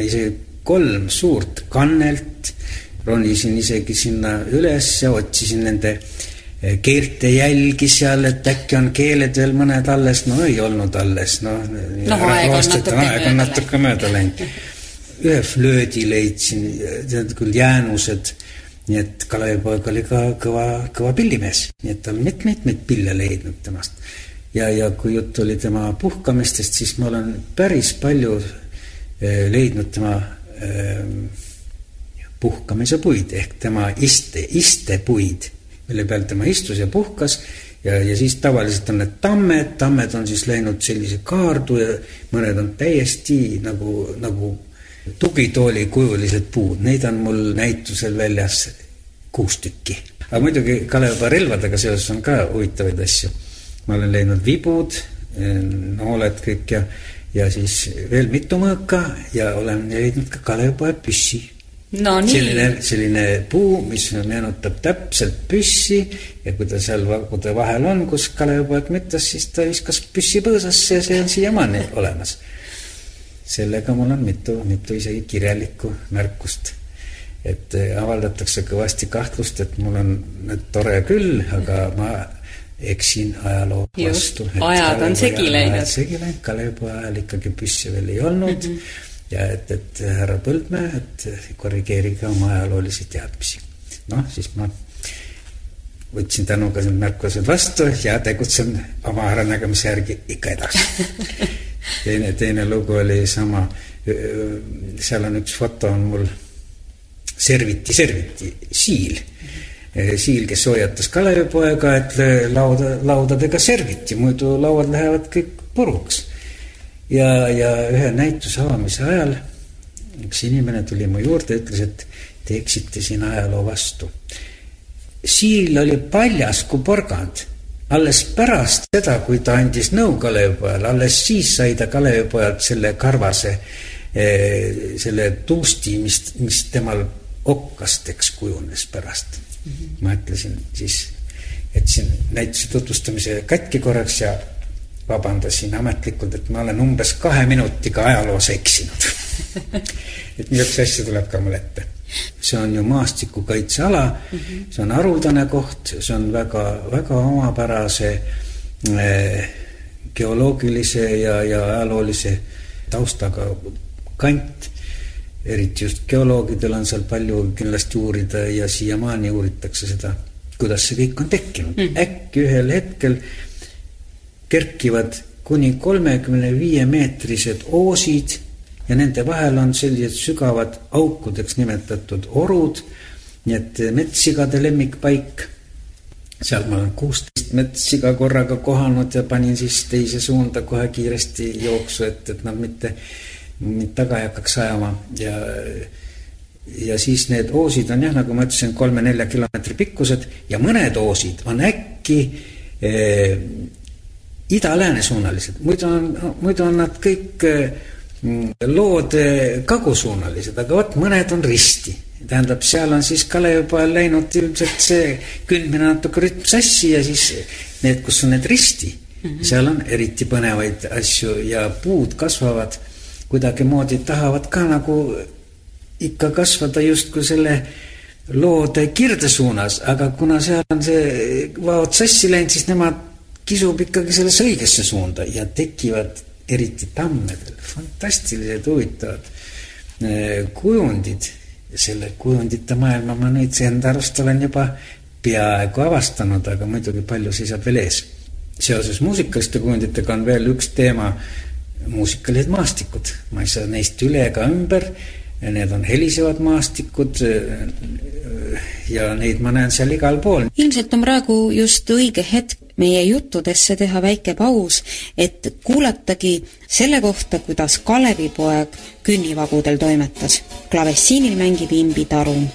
isegi kolm suurt kannelt, ronisin isegi sinna üles ja otsisin nende äh, keelte jälgi seal, et äkki on keeled veel mõned alles, no ei olnud alles, noh. noh, aeg on natuke aeg on natuke mööda läinud. ühe flöödi leidsin, tead küll jäänused nii et Kalevipoeg oli ka kõva, kõva pillimees, nii et ta on mitmeid-mitmeid pille leidnud temast. Ja, ja kui jutt oli tema puhkamistest, siis ma olen päris palju eh, leidnud tema eh, puhkamise puid ehk tema iste, istepuid, mille peal tema istus ja puhkas ja, ja siis tavaliselt on need tammed, tammed on siis läinud sellise kaardu ja mõned on täiesti nagu, nagu tugitooli kujulised puud, neid on mul näitusel väljas kuus tükki. aga muidugi Kalevipoja relvadega seoses on ka huvitavaid asju. Ma olen leidnud vibud, nooled kõik ja, ja siis veel mitu mõõka ja olen leidnud ka Kalevipoja püssi no selline, selline puu, mis meenutab täpselt püssi ja kui ta seal vagude vahel on, kus Kalevipoeg müttas, siis ta viskas püssi põõsasse ja see on siiamaani olemas. Sellega mul on mitu, mitu isegi kirjalikku märkust. et eh, avaldatakse kõvasti kahtlust, et mul on tore küll, aga ma eksin ajaloo vastu. ajad on segi läinud. segi läinud, Kalevipoja ajal ikkagi püssi veel ei olnud mm. -hmm. ja et, et härra Põldmäe, et korrigeerige oma ajaloolisi teadmisi. noh, siis ma võtsin tänuga need märkused vastu ja tegutsen oma äranägemise järgi ikka edasi [laughs] teine, teine lugu oli sama, seal on üks foto on mul serviti, serviti, siil. Siil, kes hoiatas Kalevipoega, et lauda, laudadega serviti, muidu lauad lähevad kõik puruks. ja, ja ühe näituse avamise ajal üks inimene tuli mu juurde ütles, et te eksite siin ajaloo vastu. Siil oli paljas kui porgand alles pärast seda, kui ta andis nõu Kalevipojale, alles siis sai ta Kalevipojalt selle karvase, eh, selle tuusti, mis, mis temal okkasteks kujunes pärast. Ma ütlesin siis, et siin näituse tutvustamise katki korraks ja vabandasin ametlikult, et ma olen umbes kahe minutiga ajaloos eksinud [laughs] et niisuguseid asju tuleb ka mul ette see on ju maastikukaitseala mm, -hmm. see on haruldane koht, see on väga, väga omapärase eh, geoloogilise ja, ja ajaloolise taustaga kant. Eriti just geoloogidel on seal palju kindlasti uurida ja siiamaani uuritakse seda, kuidas see kõik on tekkinud mm. äkki ühel hetkel kerkivad kuni kolmekümne viie meetrised oosid ja nende vahel on sellised sügavad aukudeks nimetatud orud, nii et metssigade lemmikpaik. seal ma olen kuusteist metssiga korraga kohanud ja panin siis teise suunda kohe kiiresti jooksu, et, et nad mitte, mind taga ei hakkaks ajama ja ja siis need oosid on jah, nagu ma ütlesin, kolme-nelja kilomeetri pikkused ja mõned oosid on äkki eh, ida-lääne suunalised, muidu on, muidu on nad kõik eh, lood kagusuunalised, aga vot mõned on risti. tähendab, seal on siis Kalevipojal läinud ilmselt see kündmine natuke rütm sassi ja siis need, kus on need risti mm, -hmm. seal on eriti põnevaid asju ja puud kasvavad kuidagimoodi, tahavad ka nagu ikka kasvada justkui selle loode kirde suunas, aga kuna seal on see vaod sassi läinud, siis nemad kisub ikkagi sellesse õigesse suunda ja tekivad eriti tammedel, fantastilised huvitavad eh, kujundid. selle kujundite maailma ma nüüd enda arust olen juba peaaegu avastanud, aga muidugi palju seisab veel ees. seoses muusikaliste kujunditega on veel üks teema, muusikalised maastikud, ma ei saa neist üle ega ümber need on helisevad maastikud ja neid ma näen seal igal pool. ilmselt on praegu just õige hetk meie juttudesse teha väike paus, et kuulatagi selle kohta, kuidas Kalevipoeg künnivagudel toimetas. klavessiinil mängib Imbi Tarum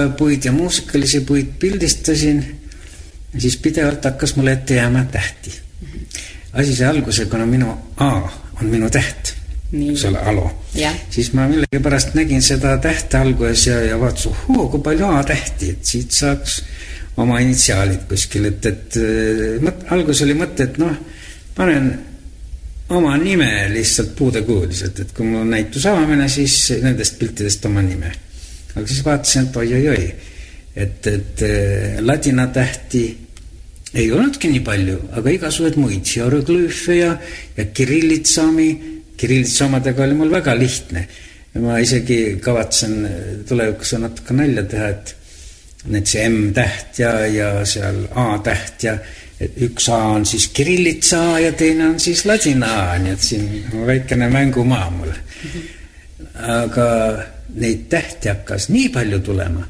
kalevipoepuid ja muusikalisi puid pildistasin, siis pidevalt hakkas mulle ette jääma tähti. asi sai alguse, kuna minu A on minu täht, eks ole, alo. siis ma millegipärast nägin seda tähte alguses ja, ja vaatasin, ohoo, kui palju A-tähti, et siit saaks oma initsiaalid kuskil, et, et mõt-, alguses oli mõte, et noh, panen oma nime lihtsalt puudekujuliselt, et kui mul on näituse avamine, siis nendest piltidest oma nime. Aga siis vaatasin, et oi-oi-oi, et, et ladina tähti ei olnudki nii palju, aga igasuguseid muid hieroglüüfe ja, ja kirillitsami, kirillitsa omadega oli mul väga lihtne. ma isegi kavatsen tulevikus natuke nalja teha, et need see M-täht ja, ja seal A-täht ja et üks A on siis kirillitsa A ja teine on siis ladina A, nii et siin on väikene mängumaa mul. aga neid tähti hakkas nii palju tulema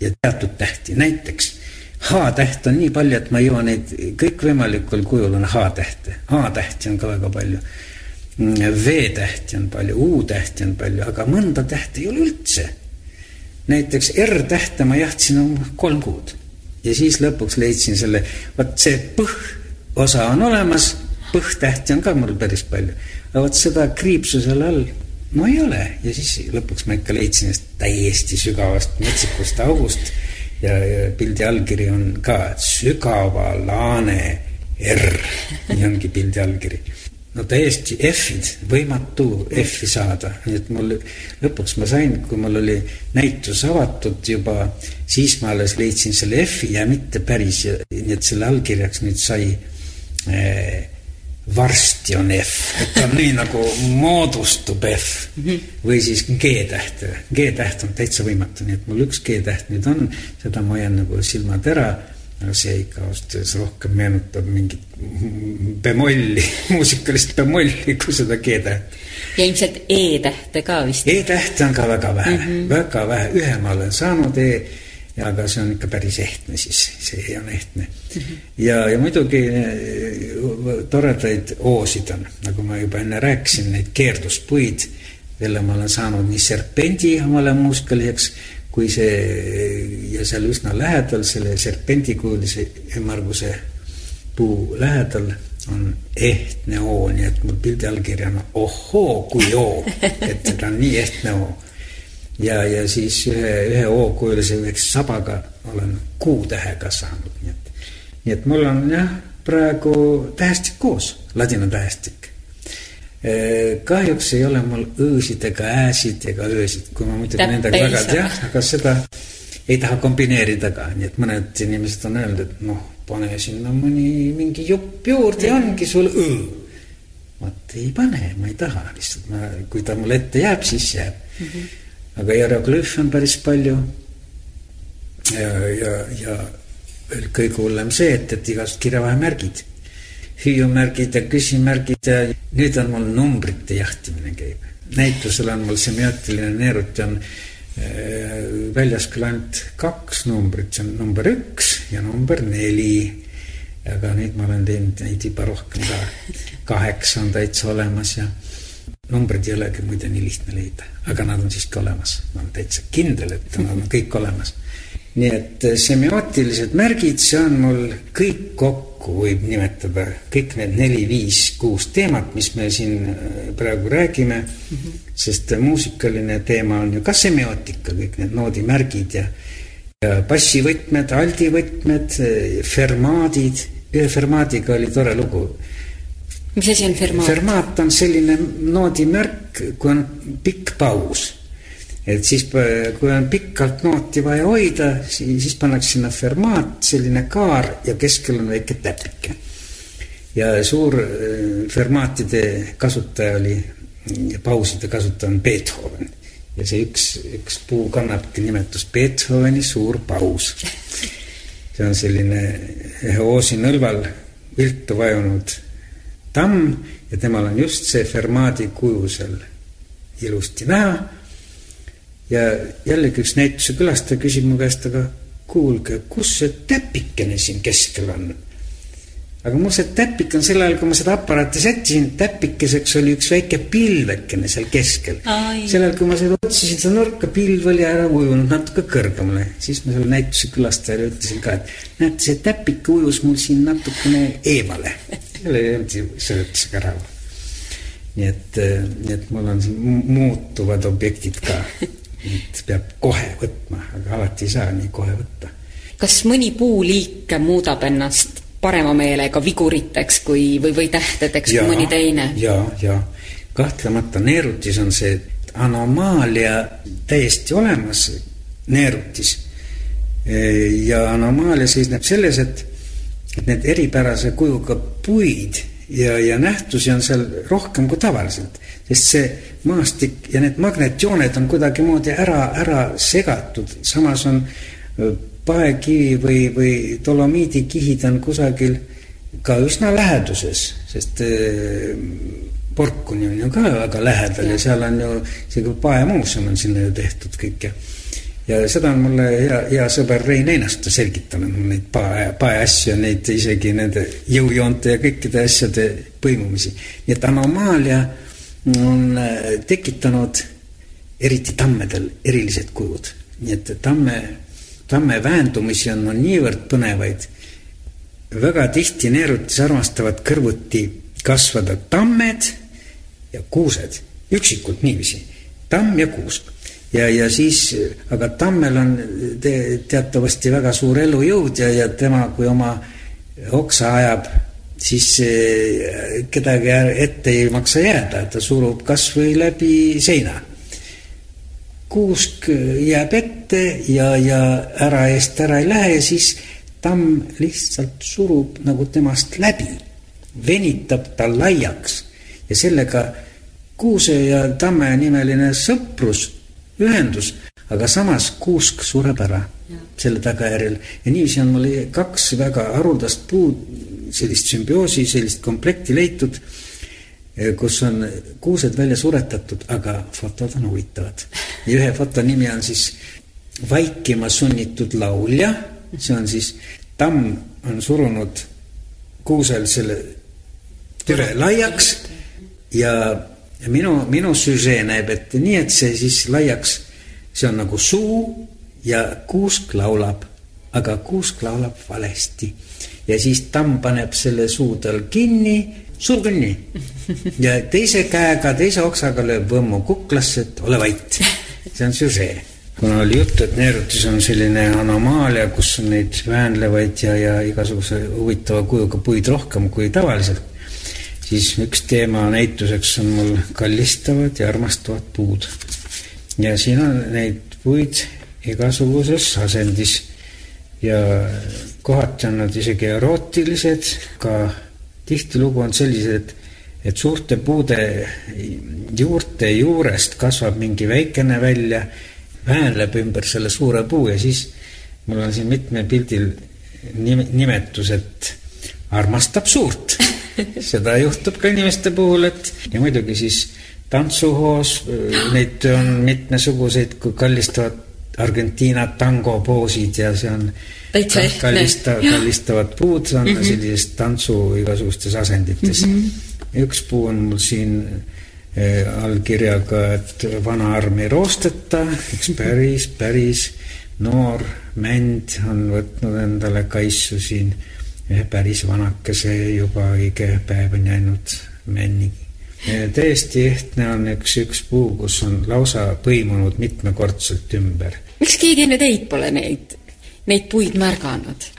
ja teatud tähti, näiteks H-täht on nii palju, et ma ei jõua neid kõikvõimalikul kujul on H-tähte, A-tähti on ka väga palju. V-tähti on palju, U-tähti on palju, aga mõnda tähte ei ole üldse. näiteks R-tähte ma jahtisin kolm kuud ja siis lõpuks leidsin selle, vot see põh-osa on olemas, põh-tähti on ka mul päris palju, aga vot seda kriipsu seal all no ei ole. Ja siis lõpuks ma ikka leidsin ennast täiesti sügavast metsikust august ja, ja pildi allkiri on ka sügava laane R, nii ongi pildi allkiri. No täiesti F-id, võimatu F-i saada, nii et mul lõpuks ma sain, kui mul oli näitus avatud juba, siis ma alles leidsin selle F-i ja mitte päris, nii et selle allkirjaks nüüd sai eh, varsti on F, et ta on nii nagu moodustub F või siis G-täht. G-täht on täitsa võimatu, nii et mul üks G-täht nüüd on, seda ma hoian nagu silmad ära aga see ikka ausalt öeldes rohkem meenutab mingit bemolli, [laughs] muusikalist bemolli kui seda G-täht. ja ilmselt E-tähte ka vist? E-tähte on ka väga vähe mm, -hmm. väga vähe, ühe ma olen saanud E, ja aga see on ikka päris ehtne siis, see on ehtne mm. -hmm. ja, ja muidugi eh, toredaid O-sid on, nagu ma juba enne rääkisin, neid keerduspuid, mille ma olen saanud nii serpendi omale muusikaliseks kui see ja seal üsna lähedal, selle serpendikujulise ümmarguse puu lähedal on ehtne oo, nii et mul pildi allkiri on ohhoo kui oo, et ta on nii ehtne oo. Ja, ja siis ühe, ühe oo-kujulise üheks sabaga olen kuutähega saanud, nii et, nii et mul on jah, praegu tähestik koos, ladina tähestik kahjuks ei ole mul õ-sid ega ä-sid ega öösid, kui ma muidugi nendega väga jah, aga seda ei taha kombineerida ka, nii et mõned inimesed on öelnud, et noh, pane sinna mõni mingi jupp juurde ja ongi sul õ. vot ei pane, ma ei taha lihtsalt, ma, kui ta mul ette jääb, siis jääb mm. -hmm. Aga hieroglüüfe on päris palju. ja, ja, ja veel kõige hullem see, et, et igasugused kirjavahemärgid hüüumärgid ja küsimärgid ja nüüd on mul numbrite jahtimine käib. näitusel on mul semiootiline neeruti on äh, väljas küll ainult kaks numbrit, see on number üks ja number neli. aga nüüd ma olen teinud neid juba rohkem ka. kaheksa on täitsa olemas ja numbrid ei olegi muide nii lihtne leida, aga nad on siiski olemas. ma olen täitsa kindel, et nad on kõik olemas. nii et semiootilised märgid, see on mul kõik kokku võib nimetada kõik need neli, viis, kuus teemat, mis me siin äh, praegu räägime mm. -hmm. sest muusikaline teema on ju ka semiootika, kõik need noodimärgid ja, ja bassivõtmed, aldivõtmed, fermaadid. ühe fermaadiga oli tore lugu. Mis asi on fermaat? fermaat on selline noodimärk, kui on pikk paus et siis, kui on pikalt nooti vaja hoida, siis, siis pannakse sinna fermaat, selline kaar ja keskel on väike täpike. ja suur äh, fermaatide kasutaja oli, pauside kasutaja on Beethoven. ja see üks, üks puu kannabki nimetust Beethoveni suur paus. [laughs] see on selline ühe oosinõlval viltu vajunud tamm ja temal on just see fermaadi kuju seal ilusti näha ja jällegi üks näituse külastaja küsib mu käest, aga kuulge, kus see täpikene siin keskel on? aga mul see täpik on sel ajal, kui ma seda aparaati sättisin, täpikeseks oli üks väike pilvekene seal keskel. sel ajal, kui ma seda otsisin, seda nurka, pilv oli ära ujunud natuke kõrgemale. siis ma selle näituse külastajale ütlesin ka, et näete, see täpik ujus mul siin natukene eemale. [laughs] selle ju seletusega rahul. nii et, nii et mul on muutuvad objektid ka. et peab kohe võtma, aga alati ei saa nii kohe võtta. kas mõni puuliik muudab ennast parema meelega viguriteks kui, või, või tähtedeks ja, kui mõni teine. ja, ja kahtlemata neerutis on see anomaalia täiesti olemas, neerutis. ja anomaalia seisneb selles, et, et need eripärase kujuga puid ja, ja nähtusi on seal rohkem kui tavaliselt, sest see maastik ja need magnetjooned on kuidagimoodi ära, ära segatud, samas on paekivi või, või dolomiidikihid on kusagil ka üsna läheduses, sest Porkuni on ju ka väga lähedal ja seal on ju isegi paemuuseum on sinna ju tehtud kõik ja ja seda on mulle hea, hea sõber Rein Einasto selgitanud, mul neid pae, paeasju neid isegi nende jõujoonte ja kõikide asjade põimumisi. nii et anomaalia on äh, tekitanud eriti tammedel erilised kujud, nii et tamme tamme väändumised on, on niivõrd põnevaid. väga tihti neerutis armastavad kõrvuti kasvada tammed ja kuused, üksikult niiviisi, tamm ja kuusk. Ja, ja siis, aga tammel on te, teatavasti väga suur elujõud ja, ja tema, kui oma oksa ajab, siis kedagi ette ei maksa jääda, ta surub kas või läbi seina. Kuusk jääb ette ja, ja ära eest ära ei lähe siis tamm lihtsalt surub nagu temast läbi, venitab ta laiaks. Ja sellega kuuse ja tamme nimeline sõprus, ühendus, aga samas kuusk sureb ära ja. selle tagajärjel ja niiviisi on mul kaks väga haruldast puud, sellist sümbioosi, sellist komplekti leitud Eh, kus on kuused välja suretatud, aga fotod on huvitavad. ja ühe foto nimi on siis Vaikima sunnitud laulja, see on siis tamm on surunud kuusel selle türe laiaks ja, ja minu, minu süžee näeb ette nii, et see siis laiaks, see on nagu suu ja kuusk laulab, aga kuusk laulab valesti. ja siis tamm paneb selle suu tal kinni sulge nii. ja teise käega, teise oksaga lööb võmmu kuklasse, et ole vait. see on süžee. kuna oli juttu, et neerutis on selline anomaalia, kus on neid väänlevaid ja, ja igasuguse huvitava kujuga puid rohkem kui tavaliselt, siis üks teema näituseks on mul kallistavad ja armastavad puud. ja siin on neid puid igasuguses asendis ja kohati on nad isegi erootilised, ka tihtilugu on sellised, et, suurte puude juurte juurest kasvab mingi väikene välja, väänleb ümber selle suure puu ja siis mul on siin mitmel pildil nim-, nimetus, et armastab suurt. [laughs] seda juhtub ka inimeste puhul, et ja muidugi siis tantsuhoos, neid on mitmesuguseid, kui kallistavad Argentiina tango poosid ja see on täitsa ehtne. kallista, kallistavad puud on mm -hmm. sellises tantsu igasugustes asendites mm. -hmm. üks puu on mul siin äh, allkirjaga, et vana arm ei roosteta, üks päris, päris noor mänd on võtnud endale kaisu siin päris vanakese juba õige päev on jäänud männi. täiesti ehtne on üks, üks puu, kus on lausa põimunud mitmekordselt ümber. miks keegi enne teid pole neid neid puid märganud?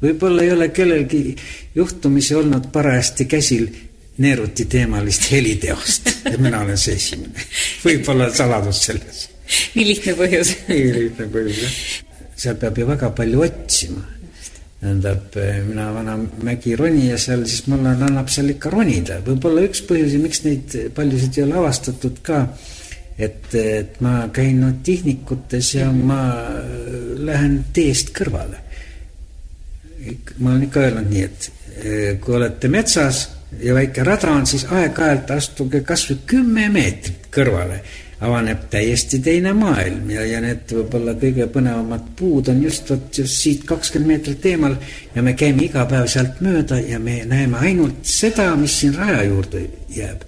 võib-olla ei ole kellelgi juhtumisi olnud parajasti käsil neeruti teemalist heliteost ja mina olen see esimene. võib-olla on saladus selles. nii lihtne põhjus nii lihtne põhjus, jah. seal peab ju väga palju otsima. Tähendab, mina vana mägironija seal, siis mulle annab seal ikka ronida. võib-olla üks põhjusi, miks neid paljusid ei ole avastatud ka et, et ma käin no tihnikutes ja ma lähen teest kõrvale. ma olen ikka öelnud nii, et eh, kui olete metsas ja väike rada on, siis aeg-ajalt astuge kas või kümme meetrit kõrvale. Avaneb täiesti teine maailm ja, ja need võib-olla kõige põnevamad puud on just vot just siit kakskümmend meetrit eemal ja me käime iga päev sealt mööda ja me näeme ainult seda, mis siin raja juurde jääb.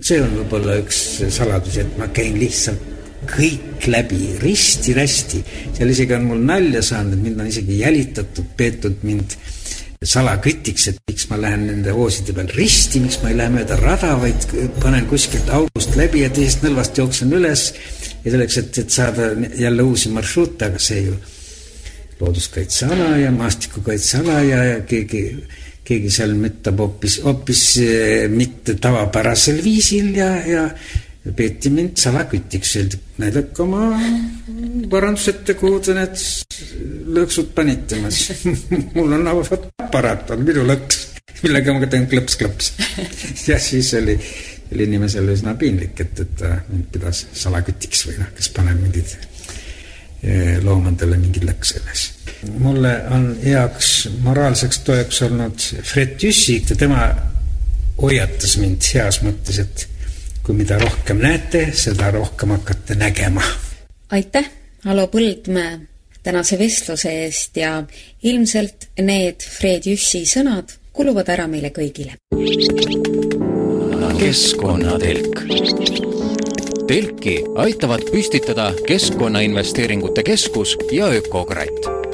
see on võib-olla üks saladus, et ma käin lihtsalt kõik läbi risti-rästi. seal isegi on mul nalja saanud, et mind on isegi jälitatud, peetud mind salakütiks, et miks ma lähen nende hooside peal risti, miks ma ei lähe mööda rada, vaid panen kuskilt august läbi ja teisest nõlvast jooksen üles. Ja selleks, et, et saada jälle uusi marsruute, aga see ju looduskaitseala ja maastikukaitseala ja, ja keegi, keegi seal müttab hoopis, hoopis eh, mitte tavapärasel viisil ja, ja peeti mind salakütiks, öeldi, näidake oma parandusette, kuhu te need lõksud panite, ma siis. [laughs] Mul on aparaat, on minu lõks, millega ma teen klõps-klõps. [laughs] ja siis oli, oli inimesele üsna piinlik, et, et ta mind pidas salakütiks või noh, kes paneb mingid eh, loomadele mingeid lõkse üles. mulle on heaks moraalseks toeks olnud Fred Jüssik. Ja tema hoiatas mind heas mõttes, et kui mida rohkem näete, seda rohkem hakkate nägema. aitäh, Alo Põldmäe, tänase vestluse eest ja ilmselt need Fred Jüssi sõnad kuluvad ära meile kõigile. keskkonnatelk. telki aitavad püstitada Keskkonnainvesteeringute Keskus ja Ökokratt